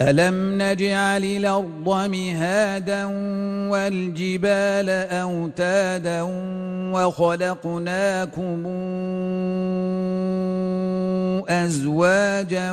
ألم نجعل الأرض مهادا والجبال أوتادا وخلقناكم أزواجا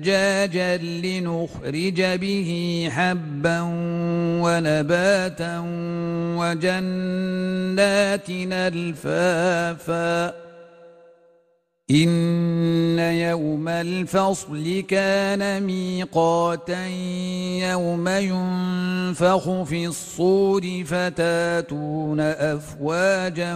ثجاجا لنخرج به حبا ونباتا وجنات الفافا. إن يوم الفصل كان ميقاتا يوم ينفخ في الصور فتاتون أفواجا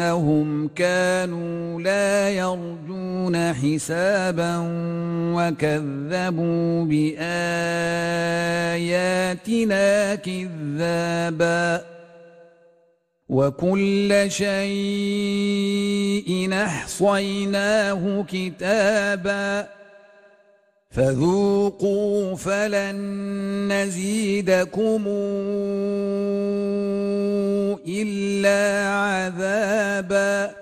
إنهم كانوا لا يرجون حسابا وكذبوا بآياتنا كذابا وكل شيء أحصيناه كتابا فذوقوا فلن نزيدكم إلا عذابا.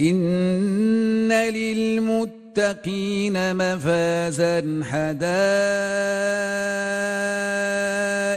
إن للمتقين مفازا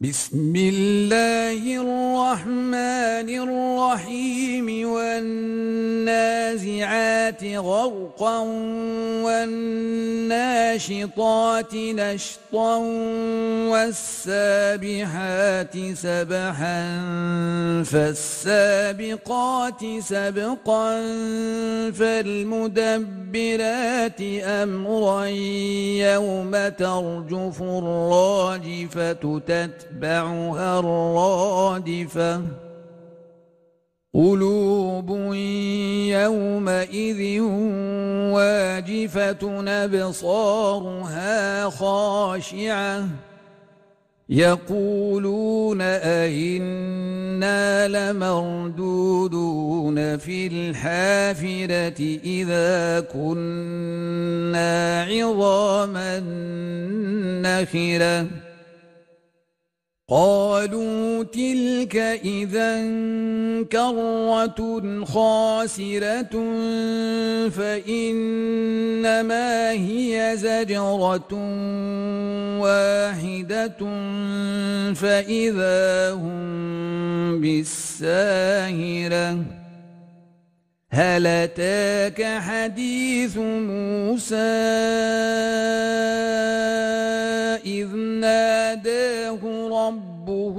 بسم الله الرحمن الرحيم والنازعات غرقا والناشطات نشطا والسابحات سبحا فالسابقات سبقا فالمدبرات أمرا يوم ترجف الراجفة تتبع تتبعها الرادفة. قلوب يومئذ واجفة أبصارها خاشعة. يقولون أئنا لمردودون في الحافرة إذا كنا عظاما نخرة. قالوا تلك إذا كرة خاسرة فإنما هي زجرة واحدة فإذا هم بالساهرة هل أتاك حديث موسى إذ ناداه ربه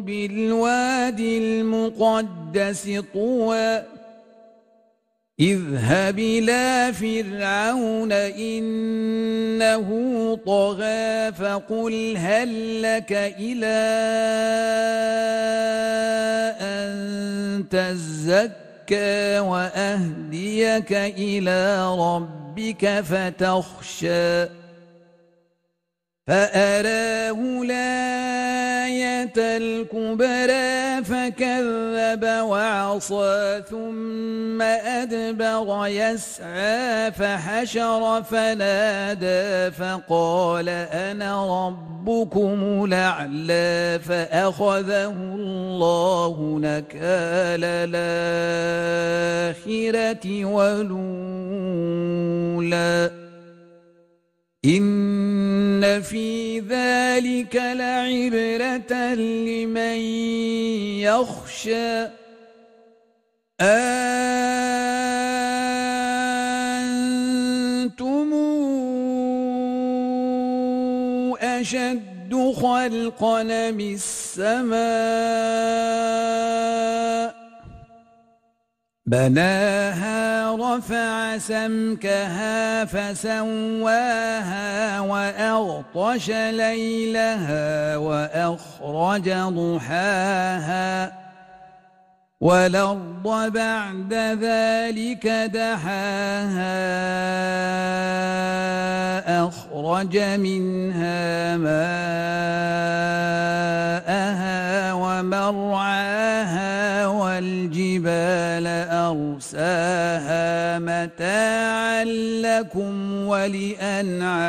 بالوادي المقدس طوى اذهب إلى فرعون إنه طغى فقل هل لك إلى أن تزكى وأهديك إلى ربك فتخشى فأراه الآية الكبرى فكذب وعصى ثم أدبر يسعى فحشر فنادى فقال أنا ربكم الأعلى فأخذه الله نكال الآخرة ولولا إن في ذلك لعبرة لمن يخشى. أنتم أشد خلقا من السماء؟ بناها رفع سمكها فسواها وأغطش ليلها وأخرج ضحاها والأرض بعد ذلك دحاها أخرج منها ماءها ومرعاها والجبال أرساها متاعا لكم ولأنعامكم.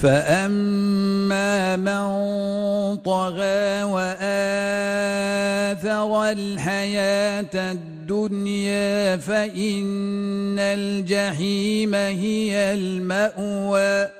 فأما من طغى وآثر الحياة الدنيا فإن الجحيم هي المأوى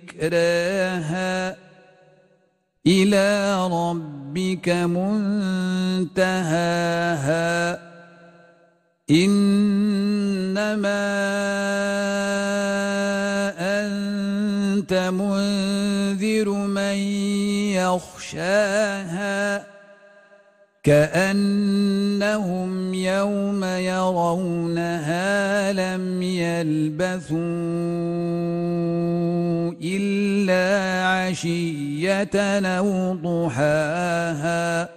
ذكراها إلى ربك منتهاها. إنما أنت منذر من يخشاها. كأنهم يوم يرونها لم يلبثوا إلا عشية أو ضحاها.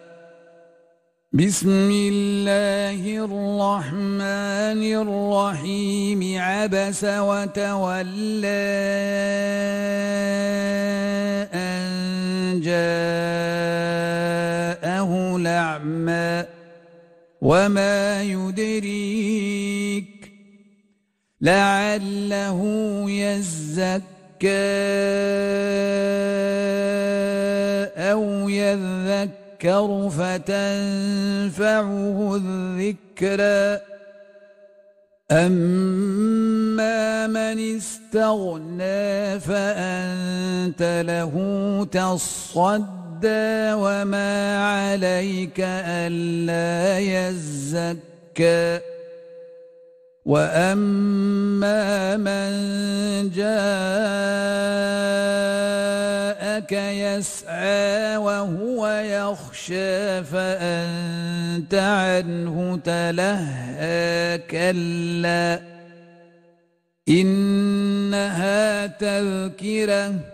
بسم الله الرحمن الرحيم. عبس وتولى جاءه الأعمى وما يدريك لعله يزكى أو يذكر فتنفعه الذكرى أما من استغنى فأنت له تصدى وما عليك ألا يزكى وأما من جاءك وهو يخشى فأنت عنه تلهى كلا إنها تذكرة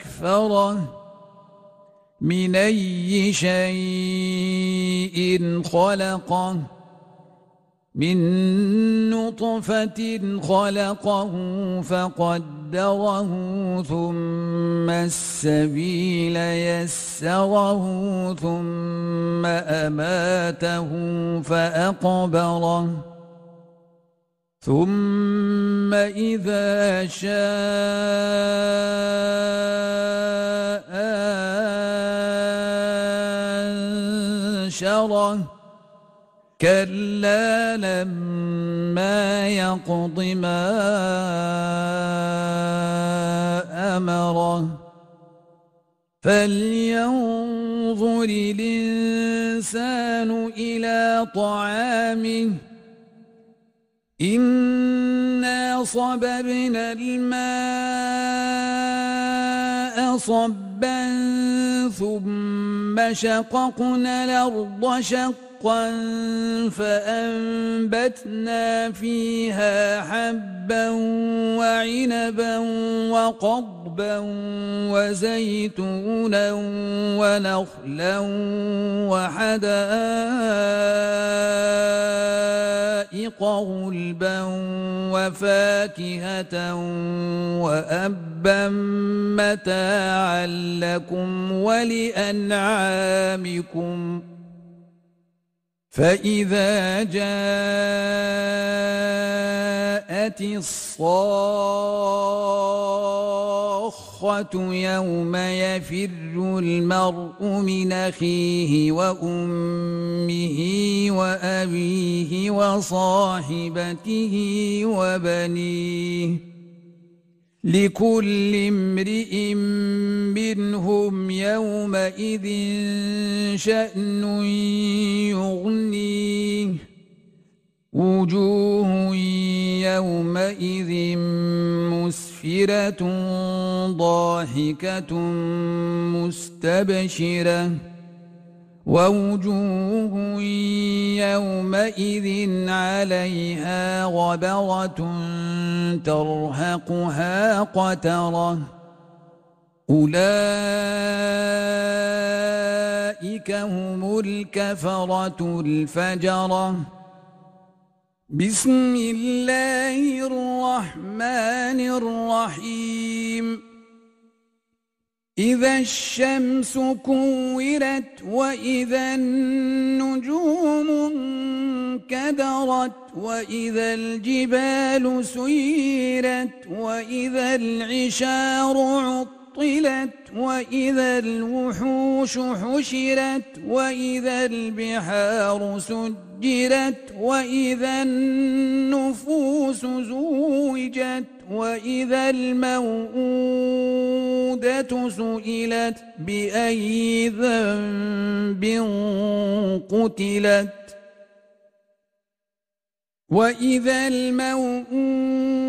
أكفره من أي شيء خلقه من نطفة خلقه فقدره ثم السبيل يسره ثم أماته فأقبره. ثم إذا شاء أنشره كلا لما يقض ما أمره فلينظر الإنسان إلى طعامه إنا صببنا الماء صبا ثم شققنا الأرض شقا فأنبتنا فيها حبا وعنبا وقضبا وزيتونا ونخلا وحدائق غلبا وفاكهة وأبا متاعا لكم ولأنعامكم فإذا جاءت الصاخة يوم يفر المرء من أخيه وأمه وأبيه وصاحبته وبنيه لكل امرئ منهم يومئذ شأن يغنيه. وجوه يومئذ مسفرة ضاحكة مستبشرة. ووجوه يومئذ عليها غبرة ترهقها قترة. أولئك هم الكفرة الفجرة. بسم الله الرحمن الرحيم. إذا الشمس كورت وإذا النجوم انكدرت وإذا الجبال سيرت وإذا العشار عطلت وإذا الوحوش حشرت وإذا البحار سجرت وإذا النفوس زوجت وإذا الموءودة سئلت بأي ذنب قتلت وإذا الموءودة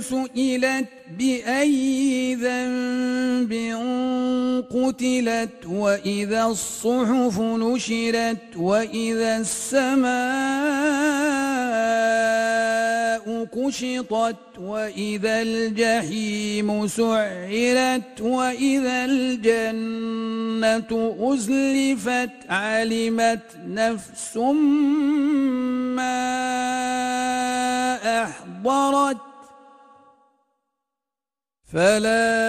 سئلت بأي ذنب قتلت وإذا الصحف نشرت وإذا السماء كشطت وإذا الجحيم سعرت وإذا الجنة أزلفت علمت نفس ما أحضرت فلا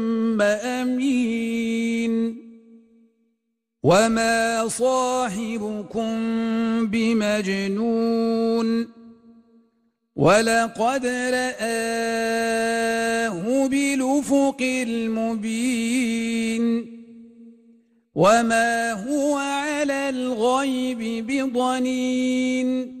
أمين. وما صاحبكم بمجنون. ولقد رآه بالأفق المبين. وما هو على الغيب بضنين.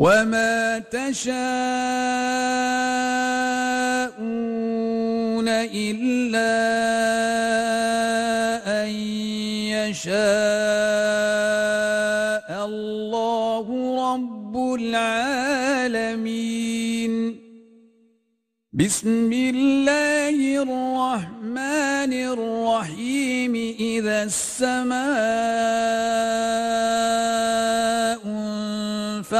وما تشاءون إلا أن يشاء الله رب العالمين. بسم الله الرحمن الرحيم. إذا السماء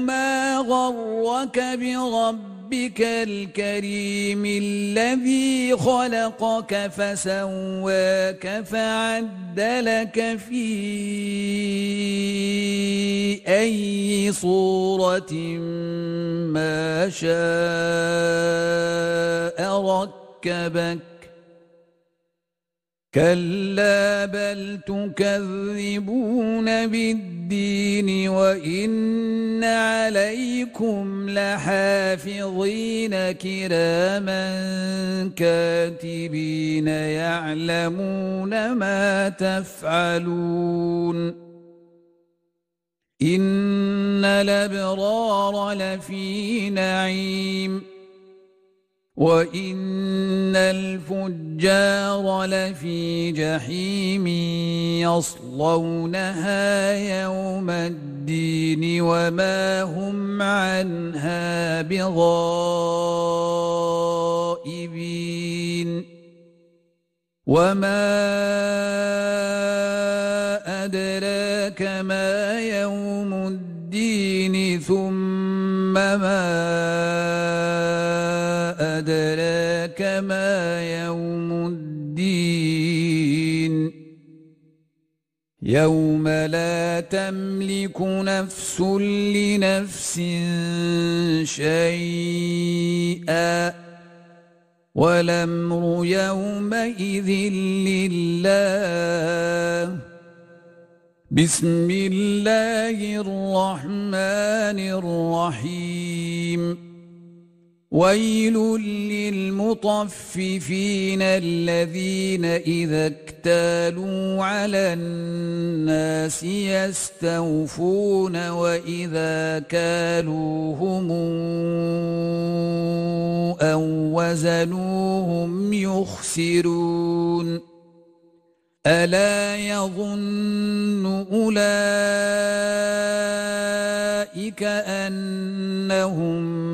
ما غرك بربك الكريم الذي خلقك فسواك فعدلك في أي صورة ما شاء ركبك كلا بل تكذبون بالدين وإن عليكم لحافظين كراما كاتبين يعلمون ما تفعلون. إن الأبرار لفي نعيم. وإن الفجار لفي جحيم يصلونها يوم الدين وما هم عنها بغائبين وما أدراك ما يوم الدين ثم ما أدراك ما يوم الدين. يوم لا تملك نفس لنفس شيئا. والأمر يومئذ لله. بسم الله الرحمن الرحيم. ويل للمطففين الذين إذا اكتالوا على الناس يستوفون وإذا كالوهم أو وزنوهم يخسرون ألا يظن أولئك أنهم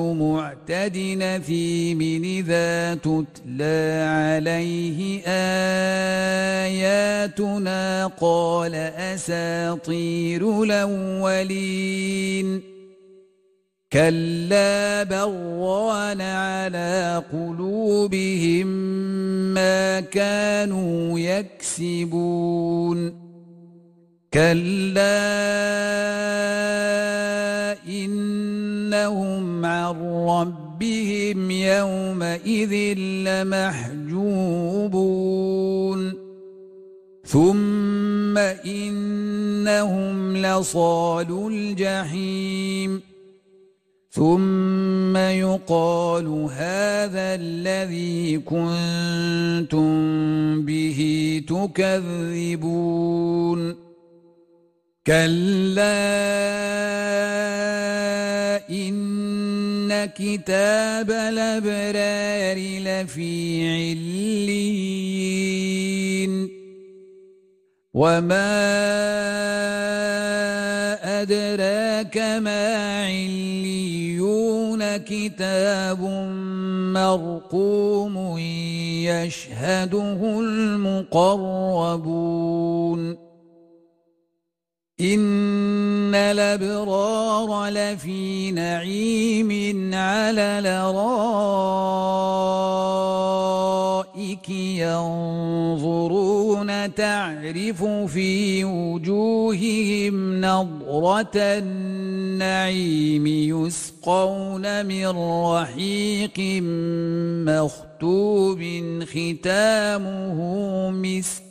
معتد نثيم إذا تتلى عليه آياتنا قال أساطير الأولين. كلا بران على قلوبهم ما كانوا يكسبون. كلا إنهم عن ربهم يومئذ لمحجوبون. ثم إنهم لصال الجحيم. ثم يقال هذا الذي كنتم به تكذبون. كلا إن كتاب الأبرار لفي علين وما أدراك ما عليون كتاب مرقوم يشهده المقربون إن الأبرار لفي نعيم على الأرائك ينظرون تعرف في وجوههم نظرة النعيم يسقون من رحيق مختوب ختامه مسك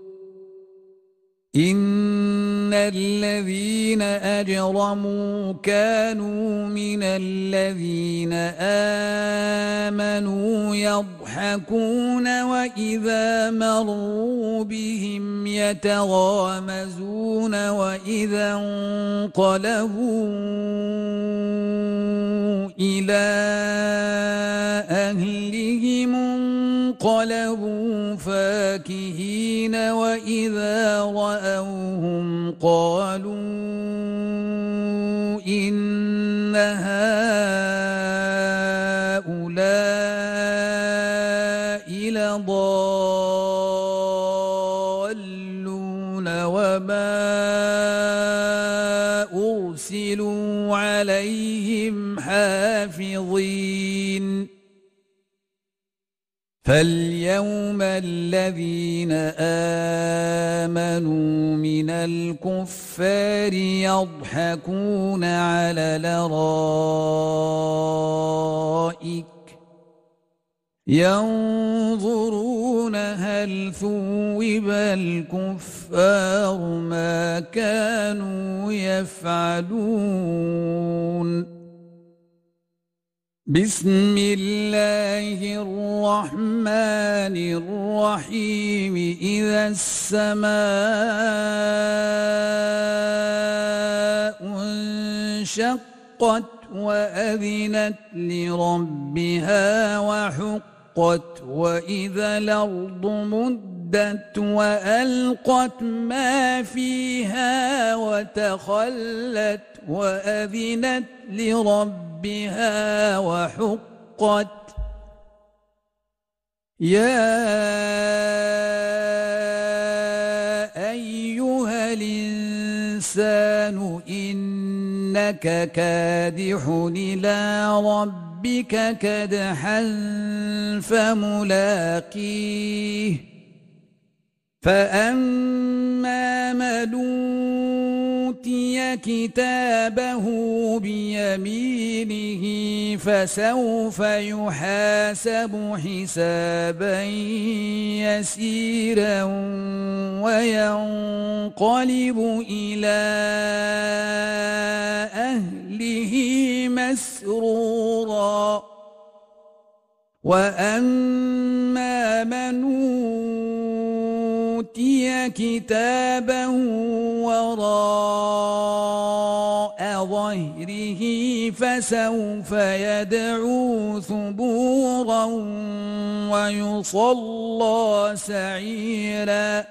إن الذين أجرموا كانوا من الذين آمنوا يضحكون وإذا مروا بهم يتغامزون وإذا انقلبوا إلى أهلهم انقلبوا فاكهين وإذا رأوهم قالوا إن هؤلاء لضالون وما أرسلوا عليهم حافظين فاليوم الذين آمنوا من الكفار يضحكون على الأرائك ينظرون هل ثوب الكفار ما كانوا يفعلون بسم الله الرحمن الرحيم. إذا السماء انشقت وأذنت لربها وحقت وإذا الأرض مدت وألقت ما فيها وتخلت وأذنت لربها وحقت. يا أيها الإنسان إنك كادح إلى ربك كدحا فملاقيه. فأما أوتي كتابه بيمينه فسوف يحاسب حسابا يسيرا وينقلب إلى أهله مسرورا. وأما من أوتي كتابه وراء ظهره فسوف يدعو ثبورا ويصلى سعيرا.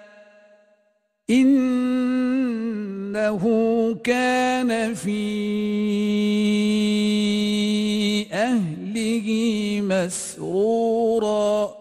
إنه كان في أهله مسرورا.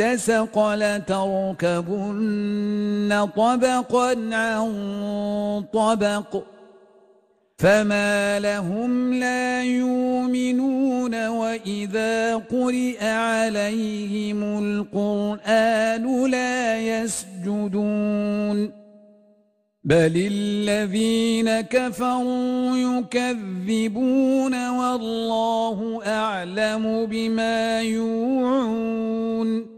اتسق لتركبن طبقا عن طبق. فما لهم لا يؤمنون وإذا قرئ عليهم القرآن لا يسجدون. بل الذين كفروا يكذبون والله أعلم بما يوعون.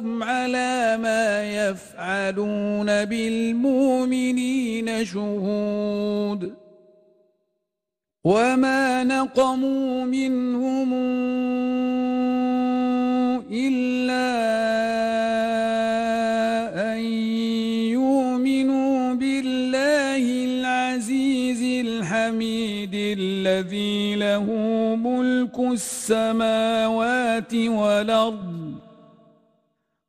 على ما يفعلون بالمؤمنين شهود. وما نقموا منهم إلا أن يؤمنوا بالله العزيز الحميد الذي له ملك السماوات والأرض.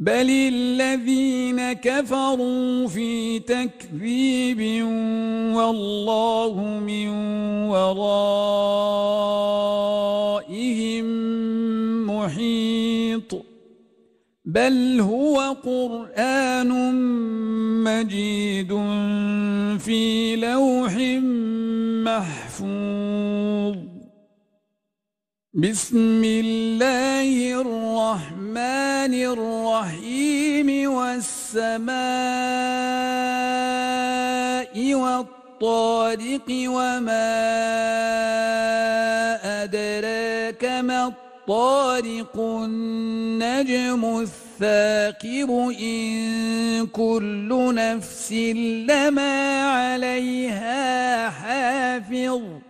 بل الذين كفروا في تكذيب والله من ورائهم محيط بل هو قرآن مجيد في لوح محفوظ بسم الله الرحمن الرحيم والسماء والطارق وما أدراك ما الطارق النجم الثاقب إن كل نفس لما عليها حافظ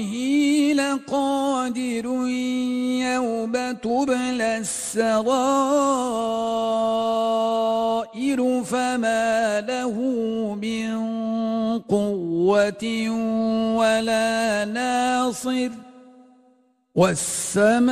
لقادر يوم تبلى السرائر فما له من قوة ولا ناصر والسماء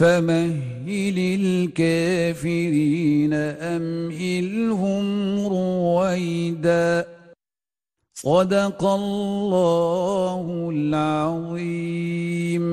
فمهل الكافرين أمهلهم رويدا. صدق الله العظيم.